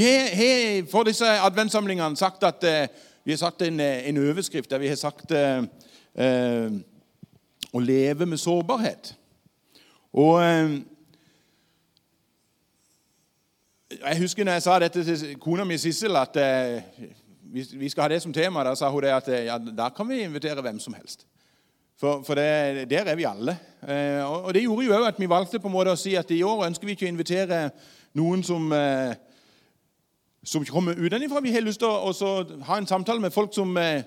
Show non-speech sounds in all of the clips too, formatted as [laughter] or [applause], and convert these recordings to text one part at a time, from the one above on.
Vi har for disse adventssamlingene sagt at eh, vi har sagt en, eh, en overskrift der vi har sagt eh, eh, å leve med sårbarhet. Og eh, Jeg husker når jeg sa dette til kona mi Sissel, at eh, vi, vi skal ha det som tema. Da sa hun det at ja, da kan vi invitere hvem som helst. For, for det, der er vi alle. Og Det gjorde jo òg at vi valgte på en måte å si at i år ønsker vi ikke å invitere noen som, eh, som kommer utenfra. Vi har lyst til å ha en samtale med folk som eh,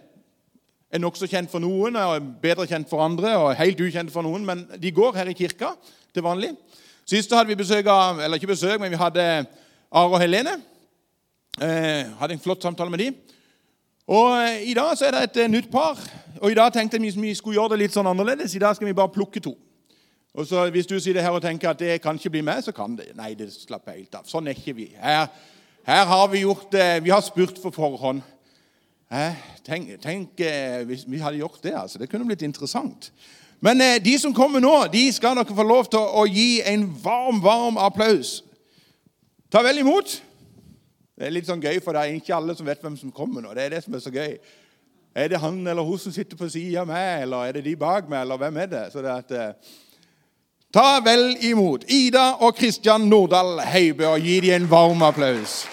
er nokså kjent for noen og er bedre kjent for andre. og helt ukjent for noen, Men de går her i kirka til vanlig. Sist hadde vi besøk av Eller ikke besøk, men vi hadde Are og Helene. Eh, hadde en flott samtale med de. Og eh, I dag så er det et eh, nytt par. Og I dag tenkte jeg vi skulle gjøre det litt sånn annerledes. I dag skal vi bare plukke to. Og så Hvis du sitter her og tenker at det kan ikke bli meg, så kan det. Nei, det slapper helt av. Sånn er ikke vi. Her, her har vi gjort det. Vi har spurt for forhånd. Tenk, tenk eh, hvis vi hadde gjort det. altså. Det kunne blitt interessant. Men eh, de som kommer nå, de skal dere få lov til å gi en varm, varm applaus. Ta vel imot. Det er litt sånn gøy, for det er ikke alle som vet hvem som kommer nå. Det er det som er så gøy. Er det han eller hun som sitter på sida av meg, eller er det de bak meg, eller hvem er det? Så det at, eh, Ta vel imot Ida og Kristian Nordahl Heibø, og gi dem en varm applaus.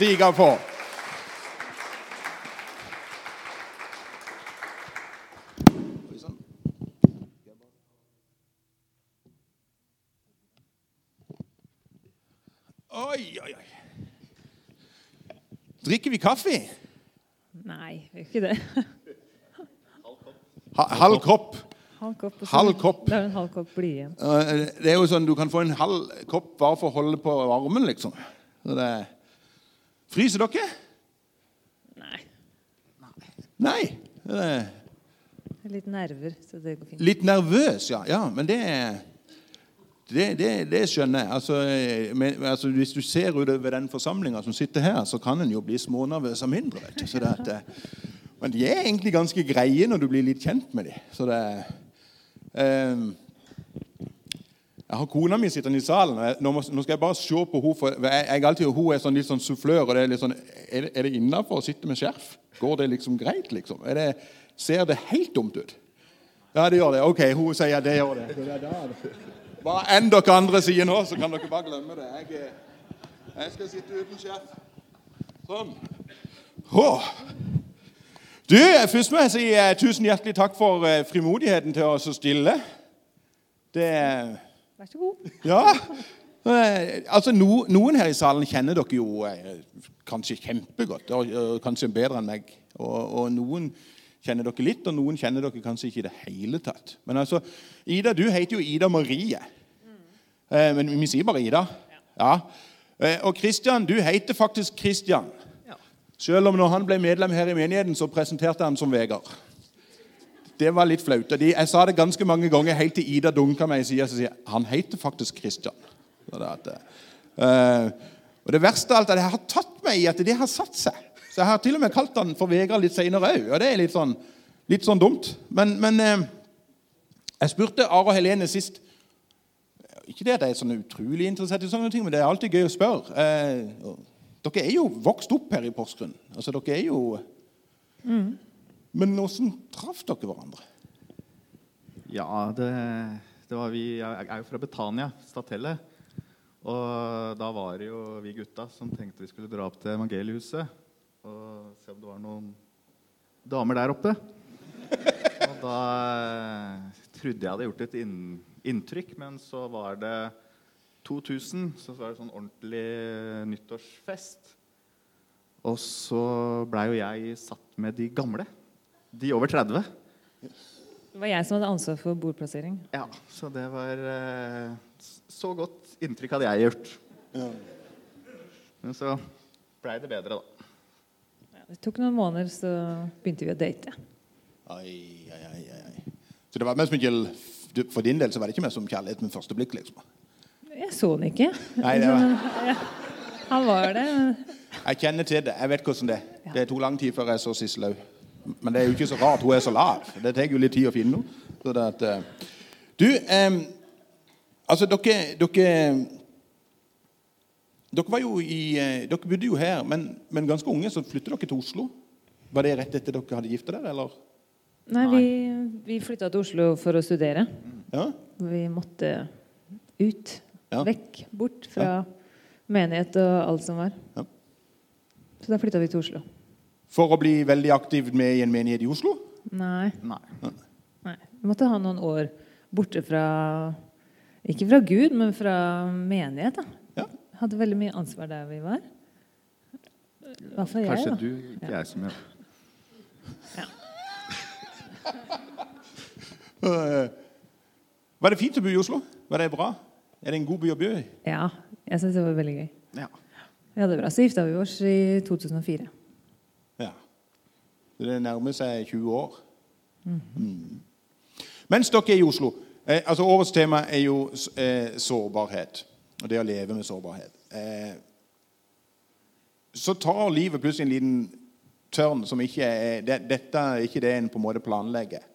Stig av på. Oi, oi, oi. Drikker vi kaffe? Nei, vi gjør ikke det. [laughs] Halv kopp. Halv kopp. Halv kopp. Det er en halv kopp blir igjen. Eh, Det er jo sånn, Du kan få en halv kopp bare for å holde på varmen, liksom. Så det Fryser dere? Nei. Nei. Det er er Litt nerver, så det går fint. litt nervøs, ja. ja men det er det, det, det skjønner jeg. Altså, men, altså, hvis du ser utover den forsamlinga som sitter her, så kan en jo bli smånervøs av mindre. vet du. Så det at, eh, men de er egentlig ganske greie når du blir litt kjent med dem. Så det eh, Jeg har kona mi sittende i salen. og nå, skal jeg bare se på henne. For jeg, jeg alltid, hun er sånn, litt sånn sufflør. og det Er litt sånn, er det, er det innafor å sitte med skjerf? Går det liksom greit? liksom? Er det, ser det helt dumt ut? Ja, det gjør det. Ok, hun sier det gjør det. Det er Hva enn dere andre sier nå, så kan dere bare glemme det. Jeg, jeg skal sitte uten skjerf. Sånn. Åh. Du, Først må jeg si eh, tusen hjertelig takk for eh, frimodigheten til å stille. Det Vær så god. Ja. Eh, altså, no, Noen her i salen kjenner dere jo eh, kanskje kjempegodt, og, og kanskje bedre enn meg. Og, og noen kjenner dere litt, og noen kjenner dere kanskje ikke i det hele tatt. Men altså, Ida, du heter jo Ida Marie. Eh, men vi sier bare Ida. Ja. Eh, og Kristian, du heter faktisk Kristian. Ja. Selv om når han ble medlem her i menigheten, så presenterte han som Vegard. Det var litt flaut. Jeg sa det ganske mange ganger helt til Ida dunka meg i sida og sier han heter faktisk Kristian. At, eh, og det verste av alt er at jeg har tatt meg i at det har satt seg. Så jeg har til og med kalt han for Vegard litt seinere òg, og det er litt sånn, litt sånn dumt. Men, men eh, jeg spurte Are og Helene sist Ikke det at jeg er sånn utrolig interessert i sånne ting, men det er alltid gøy å spørre. Eh, dere er jo vokst opp her i Porsgrunn. Altså, dere er jo Men åssen traff dere hverandre? Ja, det, det var vi Jeg er jo fra Betania, Statelle. Og da var det jo vi gutta som tenkte vi skulle dra opp til Evangeliehuset og se om det var noen damer der oppe. Og da eh, trodde jeg hadde gjort et inntrykk, men så var det 2000, så var det sånn ordentlig nyttårsfest. Og så blei jo jeg satt med de gamle. De over 30. Det var jeg som hadde ansvar for bordplassering. Ja, så det var eh, Så godt inntrykk hadde jeg gjort. Men så blei det bedre, da. Ja, det tok noen måneder, så begynte vi å date. Ai, ai, ai. Så det var mest mye, For din del så var det ikke mer som kjærlighet med første blikk? liksom. Jeg så den ikke. Nei, det var- [laughs] Ja, Han var det. Jeg kjenner til det. Jeg vet hvordan det er. Det tok lang tid før jeg så Sissel òg. Men det er jo ikke så rart. Hun er så lav. Det tar jo litt tid å finne henne. Eh, Du, em, altså dere, dere dere, var jo i, eh, dere bodde jo her, men, men ganske unge så flyttet dere til Oslo. Var det rett etter dere hadde gifta dere, eller? Nei, vi, vi flytta til Oslo for å studere. Ja? Vi måtte ut. Ja. Vekk. Bort fra menighet og alt som var. Ja. Så da flytta vi til Oslo. For å bli veldig aktiv med i en menighet i Oslo? Nei. Nei. Nei. Vi måtte ha noen år borte fra Ikke fra Gud, men fra menighet. da. Ja. Hadde veldig mye ansvar der vi var. I hvert fall jeg, Kanskje da. du, ikke jeg som gjør ja. [laughs] Var det fint å bo i Oslo? Var det bra? Er det en god by å bo i? Ja, jeg syns det var veldig gøy. Ja. Vi hadde det bra. Så gifta vi oss i 2004. Så det nærmer seg 20 år. Mm. Mens dere er i Oslo eh, altså Årets tema er jo eh, sårbarhet. Og det å leve med sårbarhet. Eh, så tar livet plutselig en liten tørn som ikke er det, Dette er ikke det en på en måte planlegger.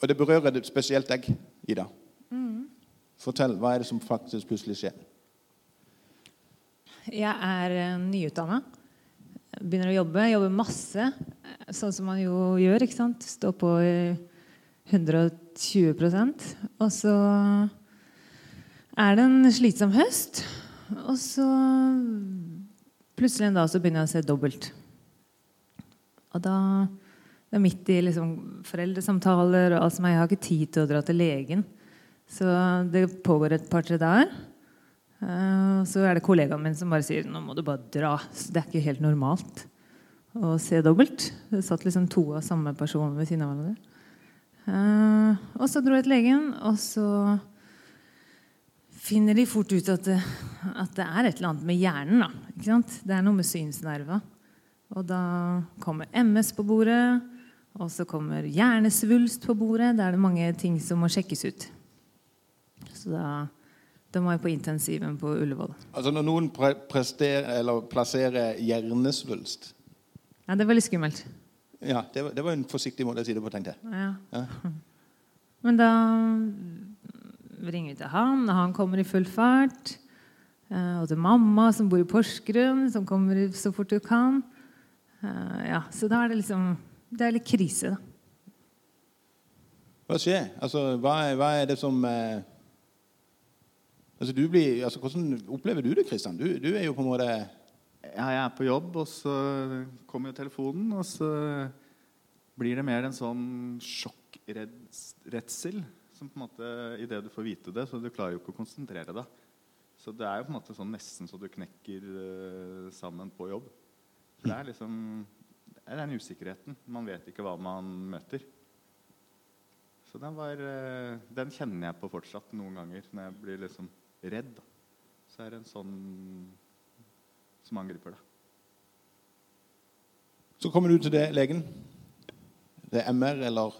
Og det berører det spesielt deg, Ida. Fortell. Hva er det som faktisk plutselig skjer? Jeg er uh, nyutdanna. Begynner å jobbe. Jobber masse, eh, sånn som man jo gjør. ikke sant? Står på i 120% Og så er det en slitsom høst. Og så plutselig en dag så begynner jeg å se dobbelt. Og da det er midt i liksom foreldresamtaler og alt som er. Jeg har ikke tid til å dra til legen. Så det pågår et par-tre dager. Eh, Så er det kollegaen min som bare sier nå må du bare dra. Så det er ikke helt normalt å se dobbelt. Det satt liksom to av samme person ved siden av hverandre. Eh, Og så dro jeg til legen, og så finner de fort ut at det, at det er et eller annet med hjernen. Da? Det er noe med synsnerva. Og da kommer MS på bordet, og så kommer hjernesvulst på bordet. Da er det mange ting som må sjekkes ut. Så da, må jeg på intensiven på Ullevål. Altså Når noen plasserer hjernesvulst Ja, det var litt skummelt. Ja, det var, det var en forsiktig måte å si det på, tenkte jeg. Ja. Ja. [laughs] Men da ringer vi til han, og han kommer i full fart. Eh, Og til mamma, som bor i Porsgrunn, som kommer så fort du kan. Eh, Ja, så da er det liksom Det er litt krise, da. Hva skjer? Altså, hva, hva er det som eh... altså, du blir, altså, Hvordan opplever du det, Kristian? Du, du er jo på en måte Ja, jeg er på jobb, og så kommer jo telefonen, og så blir det mer en sånn sjokkredsel. Som på en måte, Idet du får vite det, så du klarer jo ikke å konsentrere deg. Så det er jo på en måte sånn nesten så du knekker uh, sammen på jobb. Det er liksom det er den usikkerheten. Man vet ikke hva man møter. Så den, var, uh, den kjenner jeg på fortsatt noen ganger når jeg blir liksom redd. Så er det en sånn som angriper deg. Så kommer du til det, legen. Det er MR, eller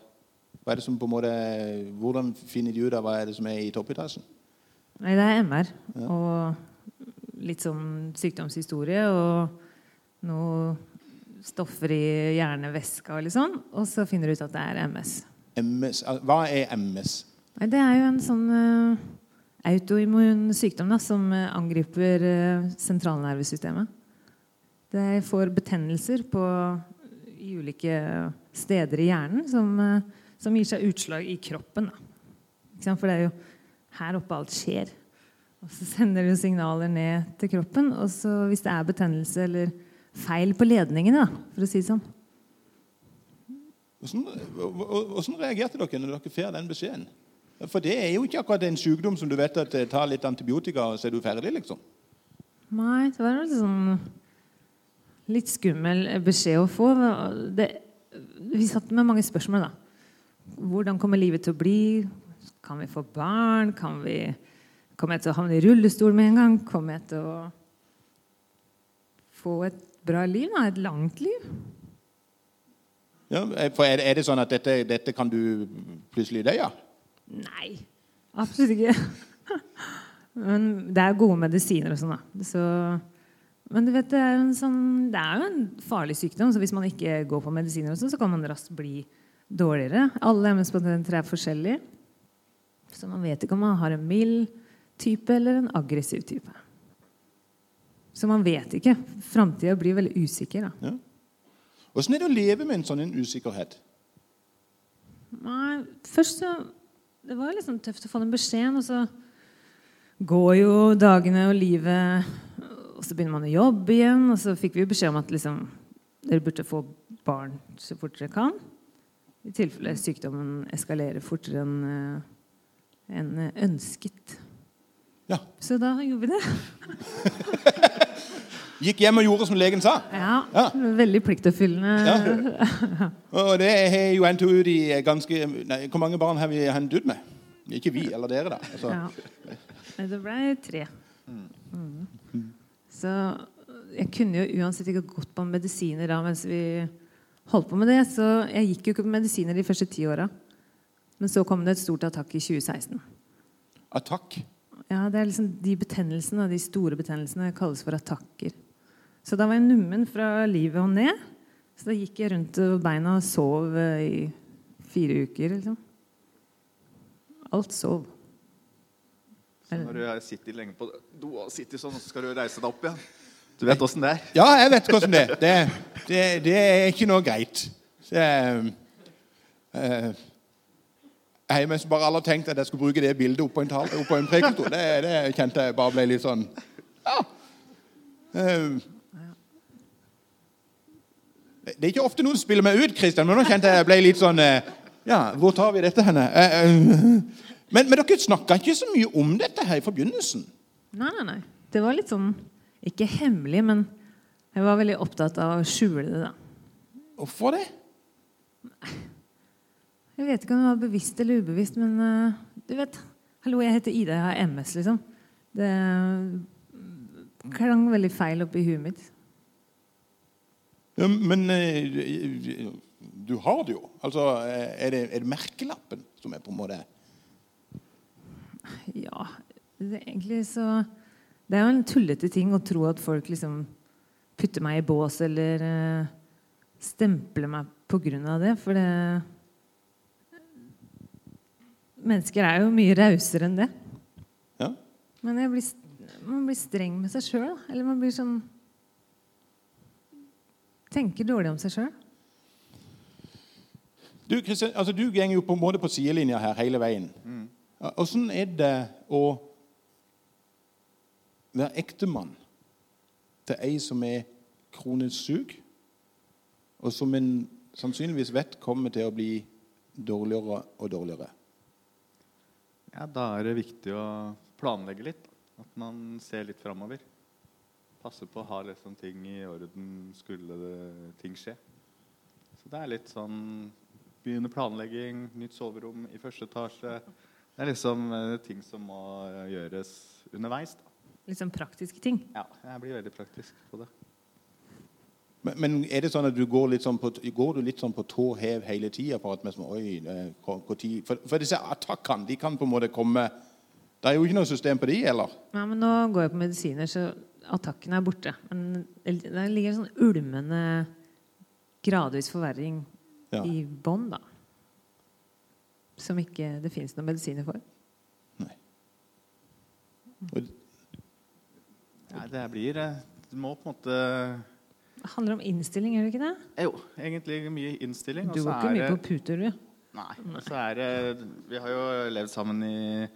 hva er det som på en måte Hvordan finner de ut av hva er det som er i toppetasjen? Nei, det er MR. Og litt sånn sykdomshistorie og noe stoffer i hjernevæska og litt sånn. Og så finner du ut at det er MS. MS. Hva er MS? Nei, det er jo en sånn uh, autoimmun sykdom da, som eh, angriper eh, sentralnervesystemet. Det får betennelser på ulike steder i hjernen som, eh, som gir seg utslag i kroppen. For det er jo her oppe alt skjer. Og så sender det signaler ned til kroppen. Og så hvis det er betennelse eller feil på ledningene, for å si det sånn, Hvordan, hvordan reagerte dere når dere får den beskjeden? For det er jo ikke akkurat en sykdom som du vet at eh, tar litt antibiotika, og så er du ferdig, liksom. Nei, det var litt sånn Litt skummel beskjed å få. Det, vi satt med mange spørsmål, da. Hvordan kommer livet til å bli? Kan vi få barn? Kan vi, kommer jeg til å havne i rullestol med en gang? Kommer jeg til å få et bra liv? Da? Et langt liv? Ja, for er, det- sånn at dette, dette kan du plutselig dø av? Nei, absolutt ikke. [laughs] Men det er gode medisiner og sånn, da. Så, men du vet, det er, jo en sånn, det er jo en farlig sykdom, så hvis man ikke går på medisiner, og sånn, så kan man raskt bli dårligere. Alle MS-pasienter er forskjellige. Så man vet ikke om man har en mild type eller en aggressiv type. Så man vet ikke. Framtida blir veldig usikker. da. Ja. Åssen er det å leve med en sånn en usikkerhet? Nei, først så Det var liksom tøft å få den beskjeden, og så går jo dagene og livet Og så begynner man å jobbe igjen, og så fikk vi jo beskjed om at liksom dere burde få barn så fort dere kan. I tilfelle sykdommen eskalerer fortere enn en ønsket. Ja. Så da gjorde vi det. [laughs] Gikk hjem og gjorde som legen sa. Ja, Ja. Veldig pliktoppfyllende. Ja. [laughs] Og det har jo endt ut i ganske nei, Hvor mange barn har vi hentet ut med? Ikke vi, eller dere, da. Altså, Ja. Det ble tre. Mm. Så jeg kunne jo uansett ikke gått på medisiner da mens vi holdt på med det. Så jeg gikk jo ikke på medisiner de første ti åra. Men så kom det et stort attakk i 2016. Attakk. Ja, det er liksom De betennelsene, de store betennelsene kalles for attakker. Så da var jeg nummen fra livet og ned. Så da gikk jeg rundt på beina og sov eh, i fire uker. liksom. Alt sov. Så når du sitter lenge på do og sitter sånn, og så skal du reise deg opp igjen. Du vet åssen det er? Ja, jeg vet hvordan det er. Det, det, det er ikke noe greit. Så, eh, jeg har bare aldri tenkt at jeg skulle bruke det bildet oppå en, tal- oppå en prekenstol. Det, det kjente jeg bare ble litt sånn ja. Eh, det er ikke ofte noen spiller meg ut, Kristian, men nå kjente jeg ble litt sånn eh, Ja, hvor tar vi dette henne? Eh, eh, Men, men dere snakka ikke så mye om dette her i forbegynnelsen. Nei, nei, nei. Det var litt sånn Ikke hemmelig, men jeg var veldig opptatt av å skjule det. da. Hvorfor det? Jeg vet ikke om det var bevisst eller ubevisst, men du vet Hallo, jeg heter Ida, jeg har MS, liksom. Det klang veldig feil oppi huet mitt. Ja, men eh, du har det jo. Altså, eh, er det, er det merkelappen som er på en måte Ja, det, er egentlig så Det er jo en tullete ting å tro at folk liksom putter meg i bås eller uh, stempler meg på grunn av det, for det Mennesker er jo mye rausere enn det. Ja? Men blir, man blir streng med seg sjøl. Eller man blir sånn Tenker dårlig om seg sjøl. Du Kristian, altså, du går jo på en måte på sidelinja her hele veien. Åssen mm. er det å være ektemann til ei som er kronisk syk, og som en sannsynligvis vet kommer til å bli dårligere og dårligere? Ja, Da er det viktig å planlegge litt. At man ser litt framover. Passe på å ha liksom ting i orden skulle det, ting skje. Så det er litt sånn Begynne planlegging, nytt soverom i første etasje. Det er liksom eh, ting som må gjøres underveis. da. Sånn praktiske ting. Ja, jeg blir veldig praktisk på det. Men, men er det sånn at du går litt sånn på, går du litt sånn på tå hev hele tida? For, for, for disse attakkene de kan på en måte komme Det er jo ikke noe system på de, eller? Ja, men nå går jeg på medisiner, så attakken er borte. Men det ligger en sånn ulmende gradvis forverring Ja. i bånn, da. Som ikke det fins noen medisiner for. Nei. Og, Ja, det blir Det Du må på en måte Det handler om innstilling, gjør det ikke det? eh, Jo, egentlig mye innstilling. Du går ikke er mye det- på puter, du. Nei. Og så er det Vi har jo levd sammen i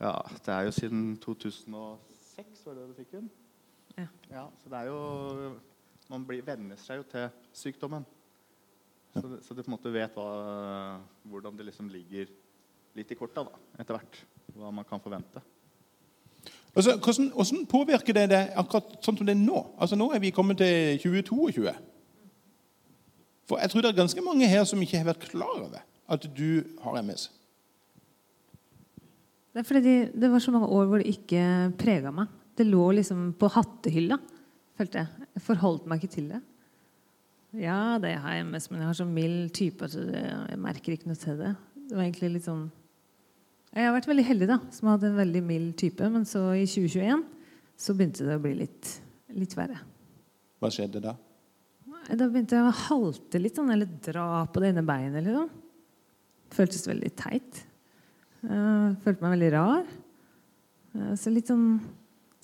Ja, det er jo siden 2006, var det du fikk den? Ja. ja. Så det er jo Man blir, venner seg jo til sykdommen. Så, det, så du på en måte vet hva, hvordan det liksom ligger litt i korta da, etter hvert. Hva man kan forvente. altså, hvordan, hvordan påvirker det det akkurat sånn som det er nå? Altså, Nå er vi kommet til 2022. For jeg tror det er ganske mange her som ikke har vært klar over at du har MS. Det er fordi det var så mange år hvor det ikke prega meg. Det lå liksom på hattehylla, følte jeg. Jeg forholdt meg ikke til det. Ja, det har jeg MS, men jeg har så mild type at jeg merker ikke noe til det. Det var egentlig litt sånn Jeg har vært veldig heldig, da, som hadde en veldig mild type. Men så i 2021 så begynte det å bli litt, litt verre. Hva skjedde da? Da begynte jeg å halte litt, sånn, eller dra på det ene beinet. Liksom. Føltes veldig teit. Eh, følte meg veldig rar. Eh, Så litt sånn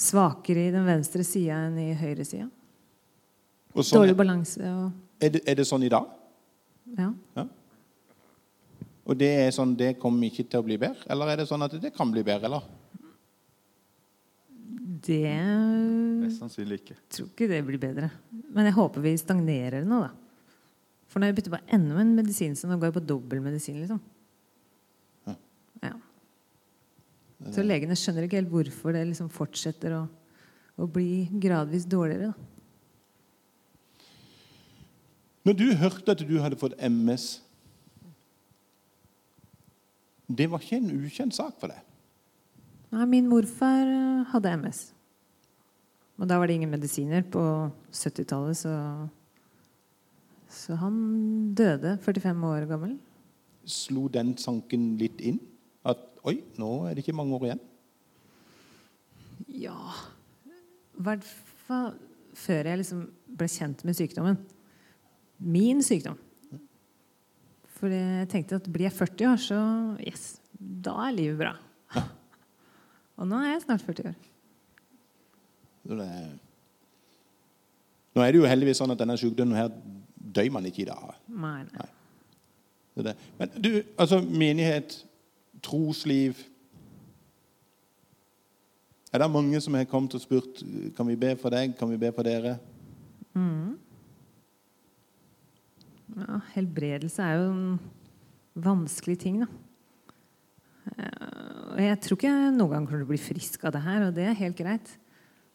svakere i den venstre sida enn i høyre sida. Sånn, Dårlig balanse og er, det, er det sånn i dag? Ja. Og det er sånn, det kommer ikke til å bli bedre? Eller er det sånn at det kan bli bedre? eller? Det Mest sannsynlig ikke. tror ikke det blir bedre. Men jeg håper vi stagnerer nå, da. For har jeg byttet på enda en medisin, så nå går jeg på dobbel medisin, liksom. Ja. Ja. Så legene skjønner ikke helt hvorfor det liksom fortsetter å, å bli gradvis dårligere. Da. Når du hørte at du hadde fått MS Det var ikke en ukjent sak for deg? Nei, min morfar eh, hadde MS. Og da var det ingen medisiner på 70-tallet, så Så han døde 45 år gammel. Slo den sanken litt inn? Oi, nå er det ikke mange år igjen? Ja I hvert fall før jeg liksom ble kjent med sykdommen. Min sykdom. For jeg tenkte at blir jeg 40 år, så yes, da er livet bra. [laughs] Og nå er jeg snart 40 år. Nå er det jo heldigvis sånn at denne sykdommen her dør man ikke i dag. Nei, nei. Det. Men du, altså menighet, trosliv Er det mange som har kommet og spurt kan vi be for deg, kan vi be for dere? Ja, helbredelse er jo en vanskelig ting, da. Eh, jeg tror ikke jeg noen gang kommer til å bli frisk av det her, og det er helt greit.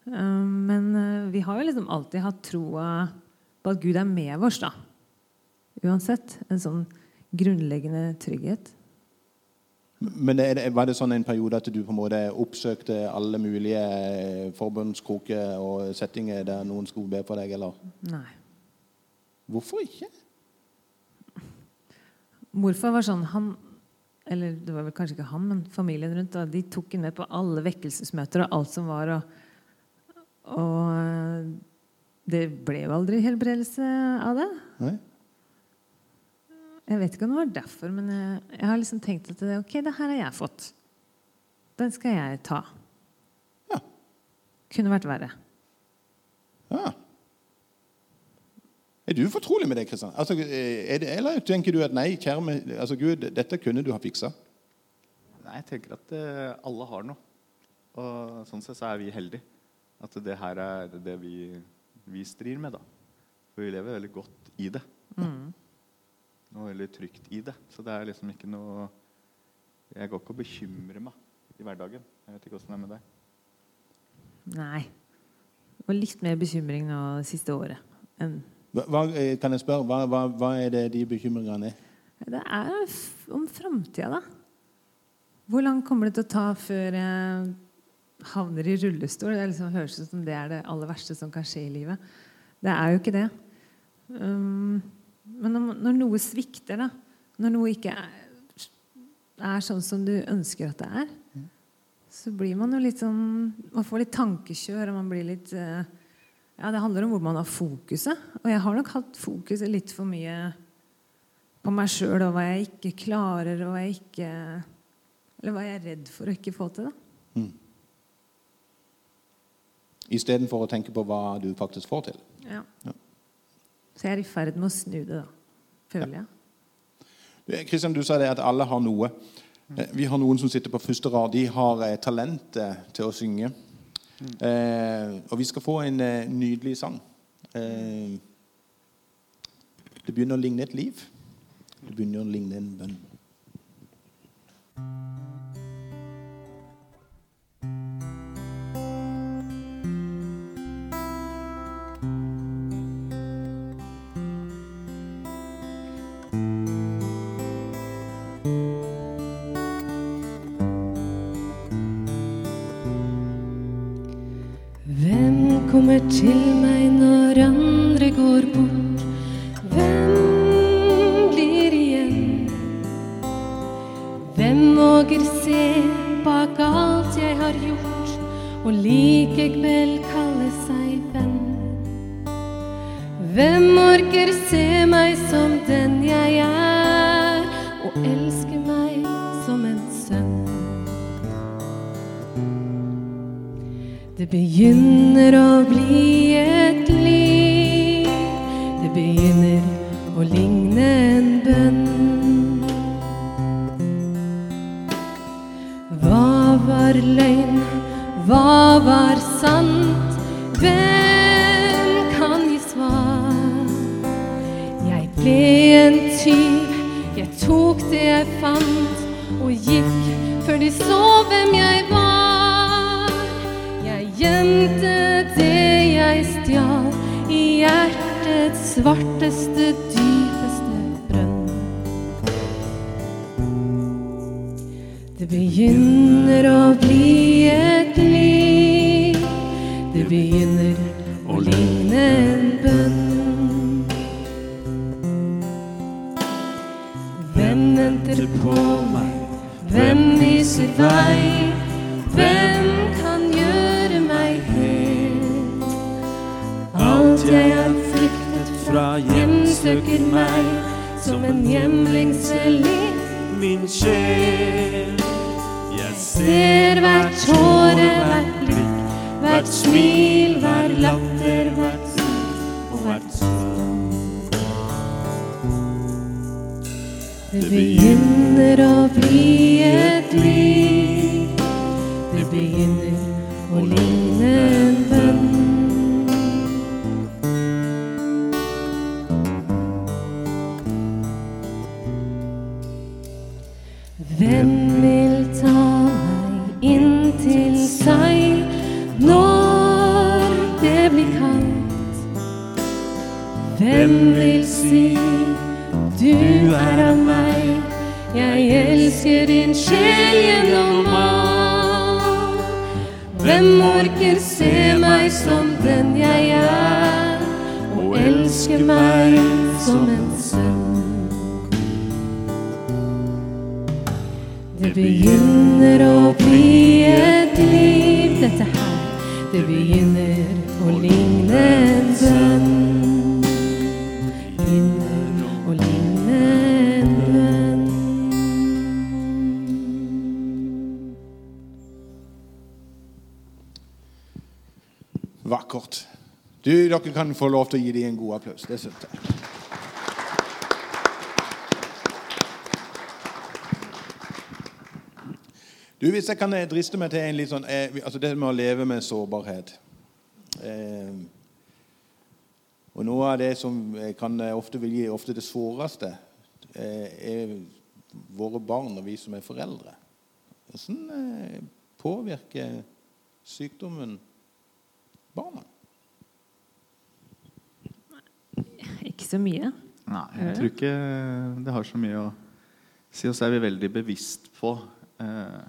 Eh, Men eh, vi har jo liksom alltid hatt troa på at Gud er med oss, da. Uansett. En sånn grunnleggende trygghet. Men det, var det sånn en periode at du på en måte oppsøkte alle mulige eh, forbundskroker og settinger der noen skulle be for deg, eller? Nei. Hvorfor ikke? Morfar var sånn han Eller det var vel kanskje ikke han, men familien rundt. Da, de tok ham med på alle vekkelsesmøter og alt som var. Og, og eh, det ble jo aldri helbredelse av det. Nei? Jeg vet ikke om det var derfor, men jeg, jeg har liksom tenkt at det, ok, det her har jeg fått. Den skal jeg ta. Ja. Kunne vært verre. Ja. Er du fortrolig med det, Kristian? Altså, er det, eller tenker du at nei, kjære meg, altså Gud, dette kunne du ha fiksa? Nei, jeg tenker at eh, alle har noe. Og sånn sett så er vi heldige. At det her er det vi, vi strir med, da. For vi lever veldig godt i det. Og veldig trygt i det. Så det er liksom ikke noe Jeg går ikke og bekymrer meg i hverdagen. Jeg vet ikke åssen det er med deg. Nei. Det var litt mer bekymring nå det siste året. enn Hva, eh, kan jeg spørre, hva, hva, hva er det de bekymringene er? Det er om framtida, da. Hvor langt kommer det til å ta før jeg havner i rullestol? Det liksom høres ut som det er det aller verste som kan skje i livet. Det er jo ikke det. Um, men når, noe svikter, da, når noe ikke er, er sånn som du ønsker at det er, så blir man jo litt sånn Man får litt tankekjør, og man blir litt eh, Ja, det handler om hvor man har fokuset. Og jeg har nok hatt fokuset litt for mye på meg sjøl og hva jeg ikke klarer, og hva jeg ikke Eller hva jeg er redd for å ikke få til. da. Istedenfor å tenke på hva du faktisk får til. Ja. Ja. Så jeg er i ferd med å snu det, da. Føler jeg. Kristian, du sa det at alle har noe. Eh, Vi har noen som sitter på første rad. De har eh, talentet til å synge. Eh, og vi skal få en eh, nydelig sang. Eh, det begynner å ligne et liv. Det begynner å ligne en bønn. Til meg når andre går bort? Hvem blir igjen? Hvem våger se bak alt jeg har gjort, og likevel Det begynner å bli min sjel. Jeg Ser hvert tåre, hvert blikk, hvert smil, hver latter, hvert sukk og hvert sorg. Det begynner å bli begynner å ligne en bønn. Begynner å ligne en bønn. Vakkert. Du, Dere kan få lov til å gi dem en god applaus. Det syns jeg. Du, Hvis jeg kan driste meg til en litt sånn eh, altså Det med å leve med sårbarhet Og Noe av det som kan eh, ofte vil gi ofte det såreste, eh, er våre barn og vi som er foreldre. Hvordan eh, påvirker sykdommen barna? Ikke så mye. Nei, jeg tror ikke det har så mye å si. Og så er vi veldig bevisst på eh,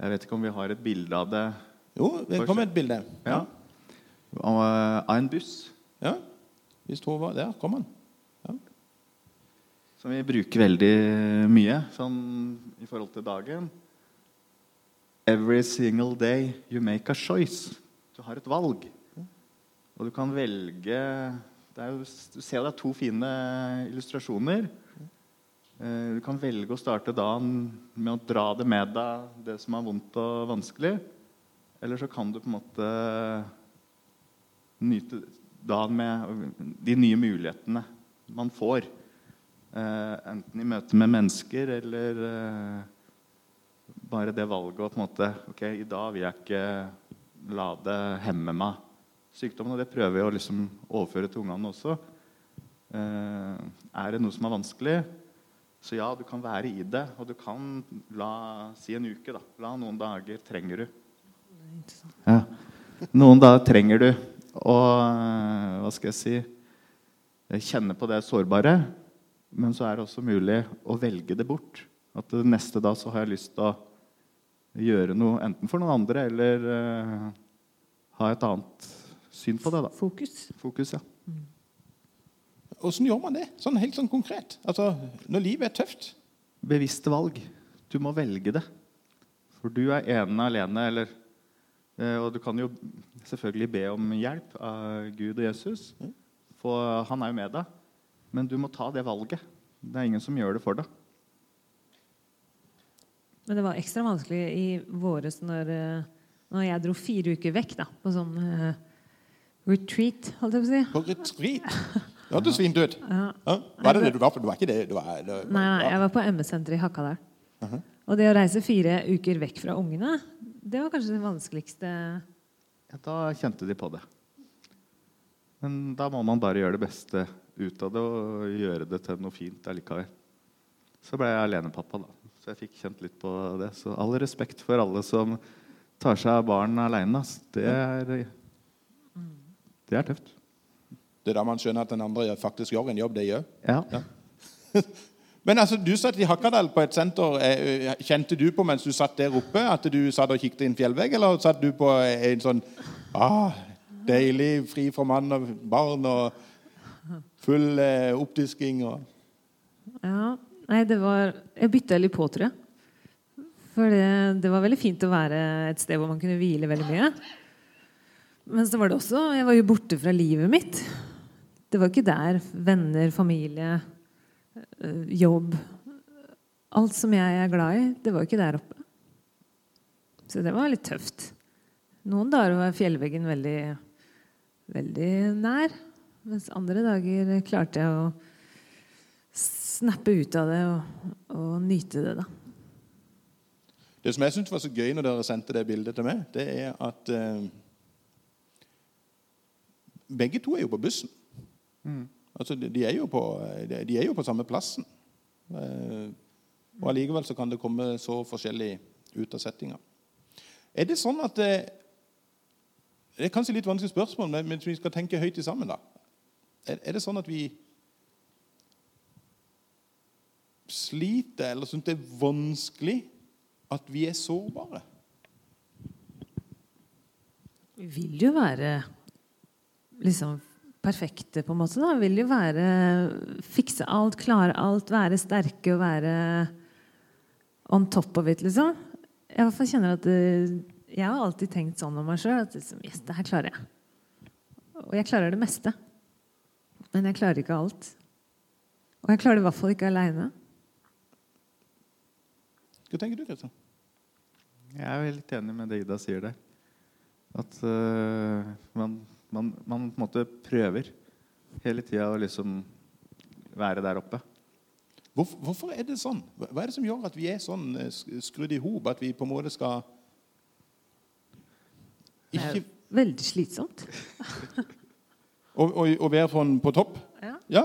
Jeg vet ikke om vi har et bilde av det Jo, det kom et bilde. ja, av, eh, en buss Ja. Hvis Håvard Der kom han. Ja. som vi bruker veldig mye sånn i forhold til dagen. Every single day you make a choice. Du har et valg. Og du kan velge det er jo, Du ser jo det er to fine illustrasjoner. Eh, Du kan velge å starte dagen med å dra det med deg, det som er vondt og vanskelig. Eller så kan du på en måte nyte dagen med de nye mulighetene man får. Eh, enten i møte med mennesker eller eh, bare det valget å på en måte Ok, i dag vil jeg ikke la det hemme meg. Sykdommen, og det prøver vi å liksom overføre til ungene også. Eh, er det noe som er vanskelig, så ja, du kan være i det. Og du kan la si en uke, da. La noen dager trenger du. Ja. Noen dager trenger du å eh, Hva skal jeg si Kjenne på det sårbare. Men så er det også mulig å velge det bort. At det neste dag så har jeg lyst til å gjøre noe enten for noen andre eller uh, ha et annet syn på det. da. Fokus. Fokus, ja. Åssen gjør man det? Sånn helt sånn konkret. Altså, Når livet er tøft. Bevisste valg. Du må velge det. For du er ene alene, eller uh, Og du kan jo selvfølgelig be om hjelp av Gud og Jesus, for han er jo med deg. Men du må ta det valget. Det er ingen som gjør det for deg. Men det var ekstra vanskelig i våres når, eh, Når jeg dro fire uker vekk da, på sånn uh, retreat, holdt jeg på å si. På retreat. Da hadde du svint ut. Ja. Ja. Var det det du var For Du var ikke det? Du var, det, Nei, nei, jeg var på MS-senteret i Hakadal. Og det å reise fire uker vekk fra ungene, det var kanskje det vanskeligste Ja, da kjente de på det. Men da må man bare gjøre det beste ut av det og gjøre det til noe fint allikevel. Så ble jeg alenepappa, da. Så jeg fikk kjent litt på det. Så all respekt for alle som tar seg av barn aleine. Det, det er tøft. det er da man skjønner at den andre faktisk gjør en jobb, det gjør. Ja. Ja. [laughs] Men altså, du satt i Hakadal på et senter. eh, Kjente du på mens du satt der oppe, at du satt og kikket i en fjellvegg, eller satt du på en sånn ah, deilig, fri fra mann og barn og full eh, oppdisking og Ja, nei, det var Jeg bytta litt på, tror jeg. For det, det var veldig fint å være et sted hvor man kunne hvile veldig mye. Men så var det også Jeg var jo borte fra livet mitt. Det var ikke der venner, familie, jobb Alt som jeg er glad i, det var jo ikke der oppe. Så det var litt tøft. Noen dager var fjellveggen veldig, veldig nær. Mens andre dager klarte jeg å snappe ut av det og, og nyte det, da. Det som jeg syntes var så gøy når dere sendte det bildet til meg, det er at eh, begge to er jo på bussen. Altså, de, er på, de er jo på samme plassen. Eh, og allikevel så kan det komme så forskjellig ut av settinga. Er det sånn at det, Det er kanskje litt vanskelig spørsmål, men vi skal tenke høyt sammen, da. Er, er det sånn at vi sliter eller syns det er vanskelig at vi er sårbare? Vi vil jo være liksom perfekte, på en måte. da. Vil jo være Fikse alt, klare alt, være sterke og være on top of it, liksom. Jeg hvert fall kjenner at eh, Jeg har alltid tenkt sånn om meg sjøl at liksom, yes, det her klarer jeg. Og jeg klarer det meste. Men jeg klarer ikke alt. Og jeg klarer det i hvert fall ikke aleine. Hva tenker du, Kristian? Jeg er litt enig med det Ida sier der. At uh, man, man, man på en måte prøver hele tida å liksom være der oppe. Hvorfor, hvorfor er det sånn? Hva er det som gjør at vi er sånn eh, skrudd i hop at vi på en måte skal Det er veldig slitsomt. [laughs] å, være på, på topp? Ja. Ja.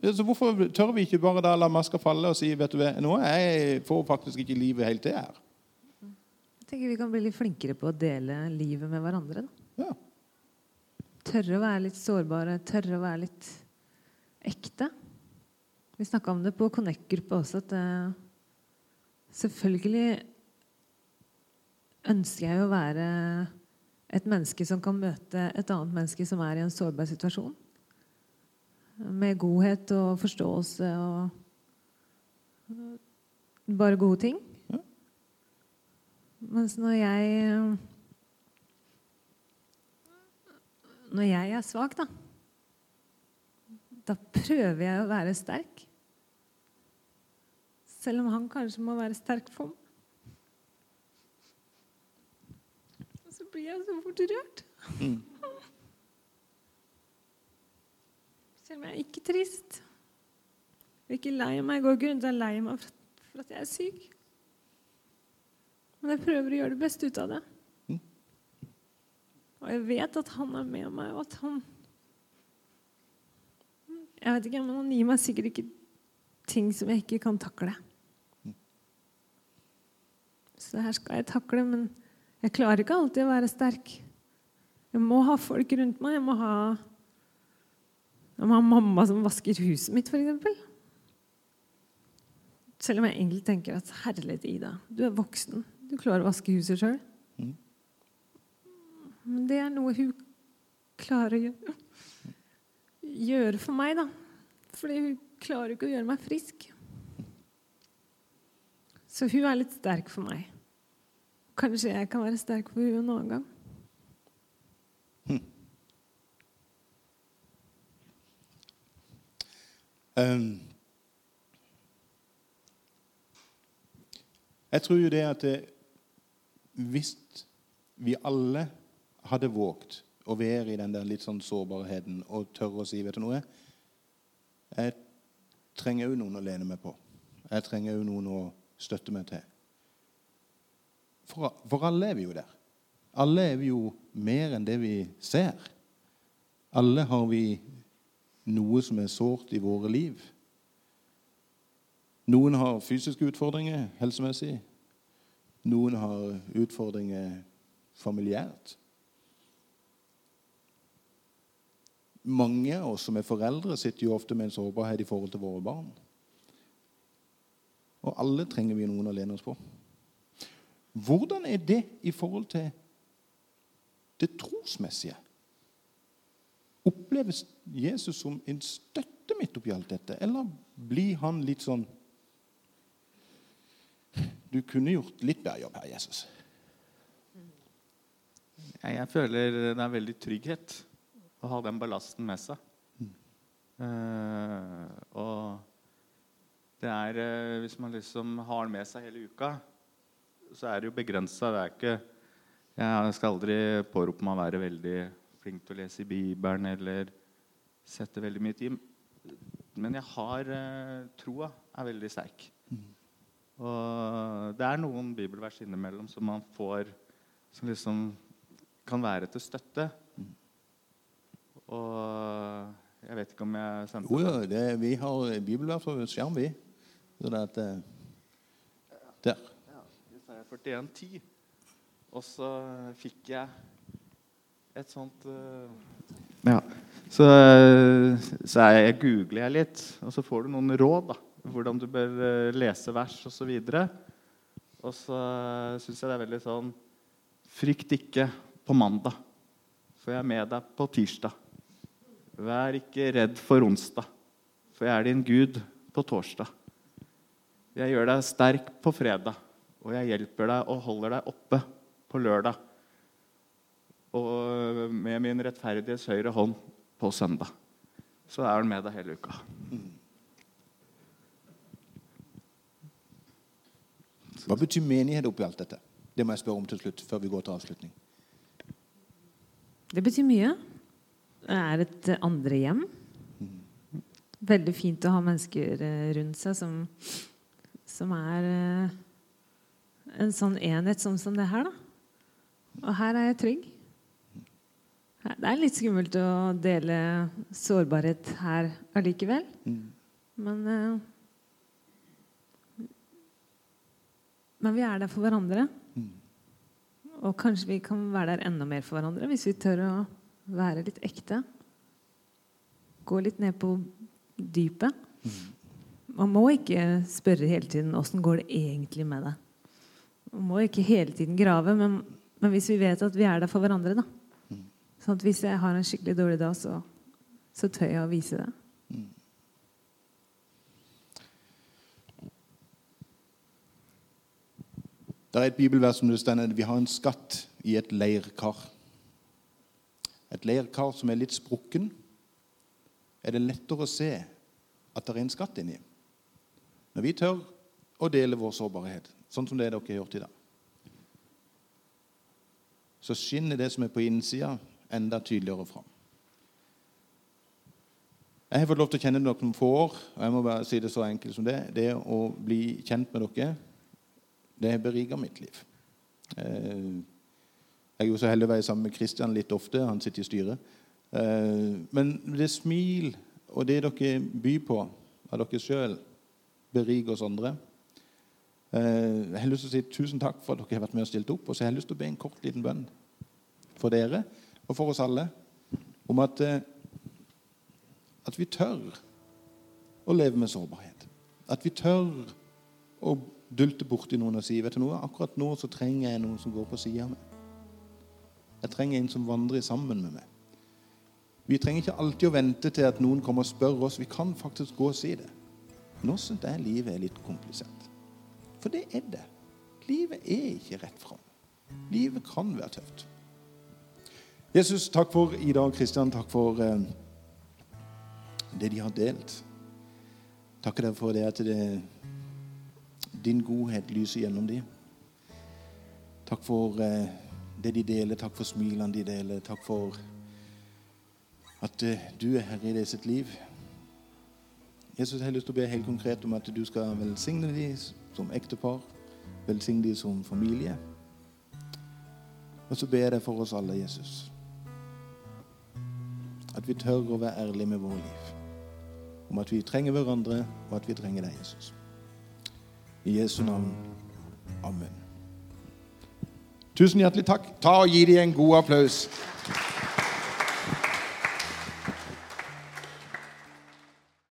Ja, Så hvorfor tør vi ikke bare da la maska falle og si vet du hva, nå jeg får faktisk ikke livet helt til her? Jeg tenker Vi kan bli litt flinkere på å dele livet med hverandre. Da. Ja. Tørre å være litt sårbare, tørre å være litt ekte. Vi snakka om det på Connect-gruppa også, at eh, selvfølgelig ønsker jeg å være et menneske som kan møte et annet menneske som er i en sårbar situasjon. Med godhet og forståelse og eh, bare gode ting. Mens når jeg Når jeg er svak, da Da prøver jeg å være sterk. Selv om han kanskje må være sterk for meg. Og så blir jeg så fort rørt. Selv om jeg er ikke trist. Jeg er ikke lei meg. Jeg går ikke rundt og er lei meg for at jeg er syk. Men jeg prøver å gjøre det beste ut av det. Og jeg vet at han er med meg, og at han Jeg vet ikke, men han gir meg sikkert ikke ting som jeg ikke kan takle. Så det her skal jeg takle, men jeg klarer ikke alltid å være sterk. Jeg må ha folk rundt meg. Jeg må ha, jeg må ha mamma som vasker huset mitt, f.eks. Selv om jeg egentlig tenker at herlighet, Ida, du er voksen. Du klarer å vaske huset sjøl. Men det er noe hun klarer å gjøre, for meg, da. Fordi hun klarer ikke å gjøre meg frisk. Så hun er litt sterk for meg. Kanskje jeg kan være sterk for hun en annen gang. Um, jeg tror jo det at det, hvis vi alle hadde våget å være i den der litt sånn sårbarheten og tørre å si vet du noe, jeg trenger òg noen å lene meg på. Jeg trenger òg noen å støtte meg til. For, for alle er vi jo der. Alle er vi jo mer enn det vi ser. Alle har vi noe som er sårt i våre liv. Noen har fysiske utfordringer helsemessig. Noen har utfordringer familiært. Mange av oss som er foreldre, sitter jo ofte med en sårbarhet i forhold til våre barn. Og alle trenger vi noen å lene oss på. Hvordan er det i forhold til det trosmessige? Oppleves Jesus som en støtte midt oppi alt dette, eller blir han litt sånn Du kunne gjort litt bedre jobb her, Jesus. Jeg, føler det er veldig trygghet å ha den ballasten med seg. Uh, og det er uh, Hvis man liksom har den med seg hele uka, så er det jo begrensa. Jeg skal aldri pårope meg å være veldig flink til å lese i Bibelen eller sette veldig mye tid. Men jeg har uh, troa er veldig sterk. Og det er noen bibelvers innimellom som man får som liksom kan være til støtte. Og jeg vet ikke om jeg sendte Jo, jo, det, vi har bibelvers på skjerm, vi. Så det at, eh, der. Ja, Jesaja 41, 10. Og så fikk jeg et sånt eh, Ja. Så, eh, så jeg, googler jeg litt, og så får du noen råd. da, Hvordan du bør eh, lese vers osv. Og, så og så syns jeg det er veldig sånn Frykt ikke på mandag, for jeg er med deg på tirsdag. Vær ikke redd for onsdag, for jeg er din Gud på torsdag. Jeg gjør deg sterk på fredag, og jeg hjelper deg og holder deg oppe på lørdag. Og med min rettferdighets høyre hånd på søndag. Så er han med deg hele uka. Hva betyr menighet oppi alt dette? Det må jeg spørre om til slutt, før vi går til avslutning. Det betyr mye. Det er et andre hjem. Veldig fint å ha mennesker eh, rundt seg som, som er eh, en sånn enhet sånn som det her, da. Og her er jeg trygg. Det er litt skummelt å dele sårbarhet her allikevel. Men eh, Men vi er der for hverandre. Og kanskje vi kan være der enda mer for hverandre hvis vi tør å være litt ekte. Gå litt ned på dypet. Man må ikke spørre hele tiden åssen går det egentlig med deg. Man må ikke hele tiden grave, men, men hvis vi vet at vi er der for hverandre, da. Sånn at hvis jeg har en skikkelig dårlig dag, så, så tør jeg å vise det. Det er et bibelvers som det står vi har en skatt i et leirkar. Et leirkar som er litt sprukken, er det lettere å se at det er en skatt inni. Når vi tør å dele vår sårbarhet, sånn som det dere har gjort i dag, så skinner det som er på innsida, enda tydeligere fram. Jeg har fått lov til å kjenne dere noen få år, og jeg må bare si det så enkelt som det. Det å bli kjent med dere det har berika mitt liv. Eh, Jeg er jo så heldig å være sammen med Kristian litt ofte. Han sitter i styret. Eh, Men det smil og det dere byr på av dere sjøl, beriker oss andre. Eh, Jeg har lyst til å si tusen takk for at dere har vært med og stilt opp. Og så har jeg lyst til å be en kort liten bønn for dere og for oss alle om at, eh, at vi tør å leve med sårbarhet. At vi tør å dulte borti noen og si vet du noe, akkurat nå så trenger jeg noen som går på sida meg. Jeg trenger en som vandrer sammen med meg. Vi trenger ikke alltid å vente til at noen kommer og spør oss. Vi kan faktisk gå og si det. Nå syns jeg livet er litt komplisert. For det er det. Livet er ikke rett fram. Livet kan være tøft. Jesus, takk for Ida og Kristian. Takk for eh, det de har delt. Takker deg for det at det, din godhet lyser gjennom dem. Takk for eh, det de deler. Takk for smilene de deler. Takk for at eh, du er herre i det sitt liv. Jesus, jeg har lyst til å be helt konkret om at du skal velsigne dem som ektepar, velsigne dem som familie. Og så ber jeg deg for oss alle, Jesus. At vi tør å være ærlige med våre liv. Om at vi trenger hverandre, og at vi trenger deg, Jesus. I Jesu navn. Amen. Tusen hjertelig takk. Ta og Gi dem en god applaus.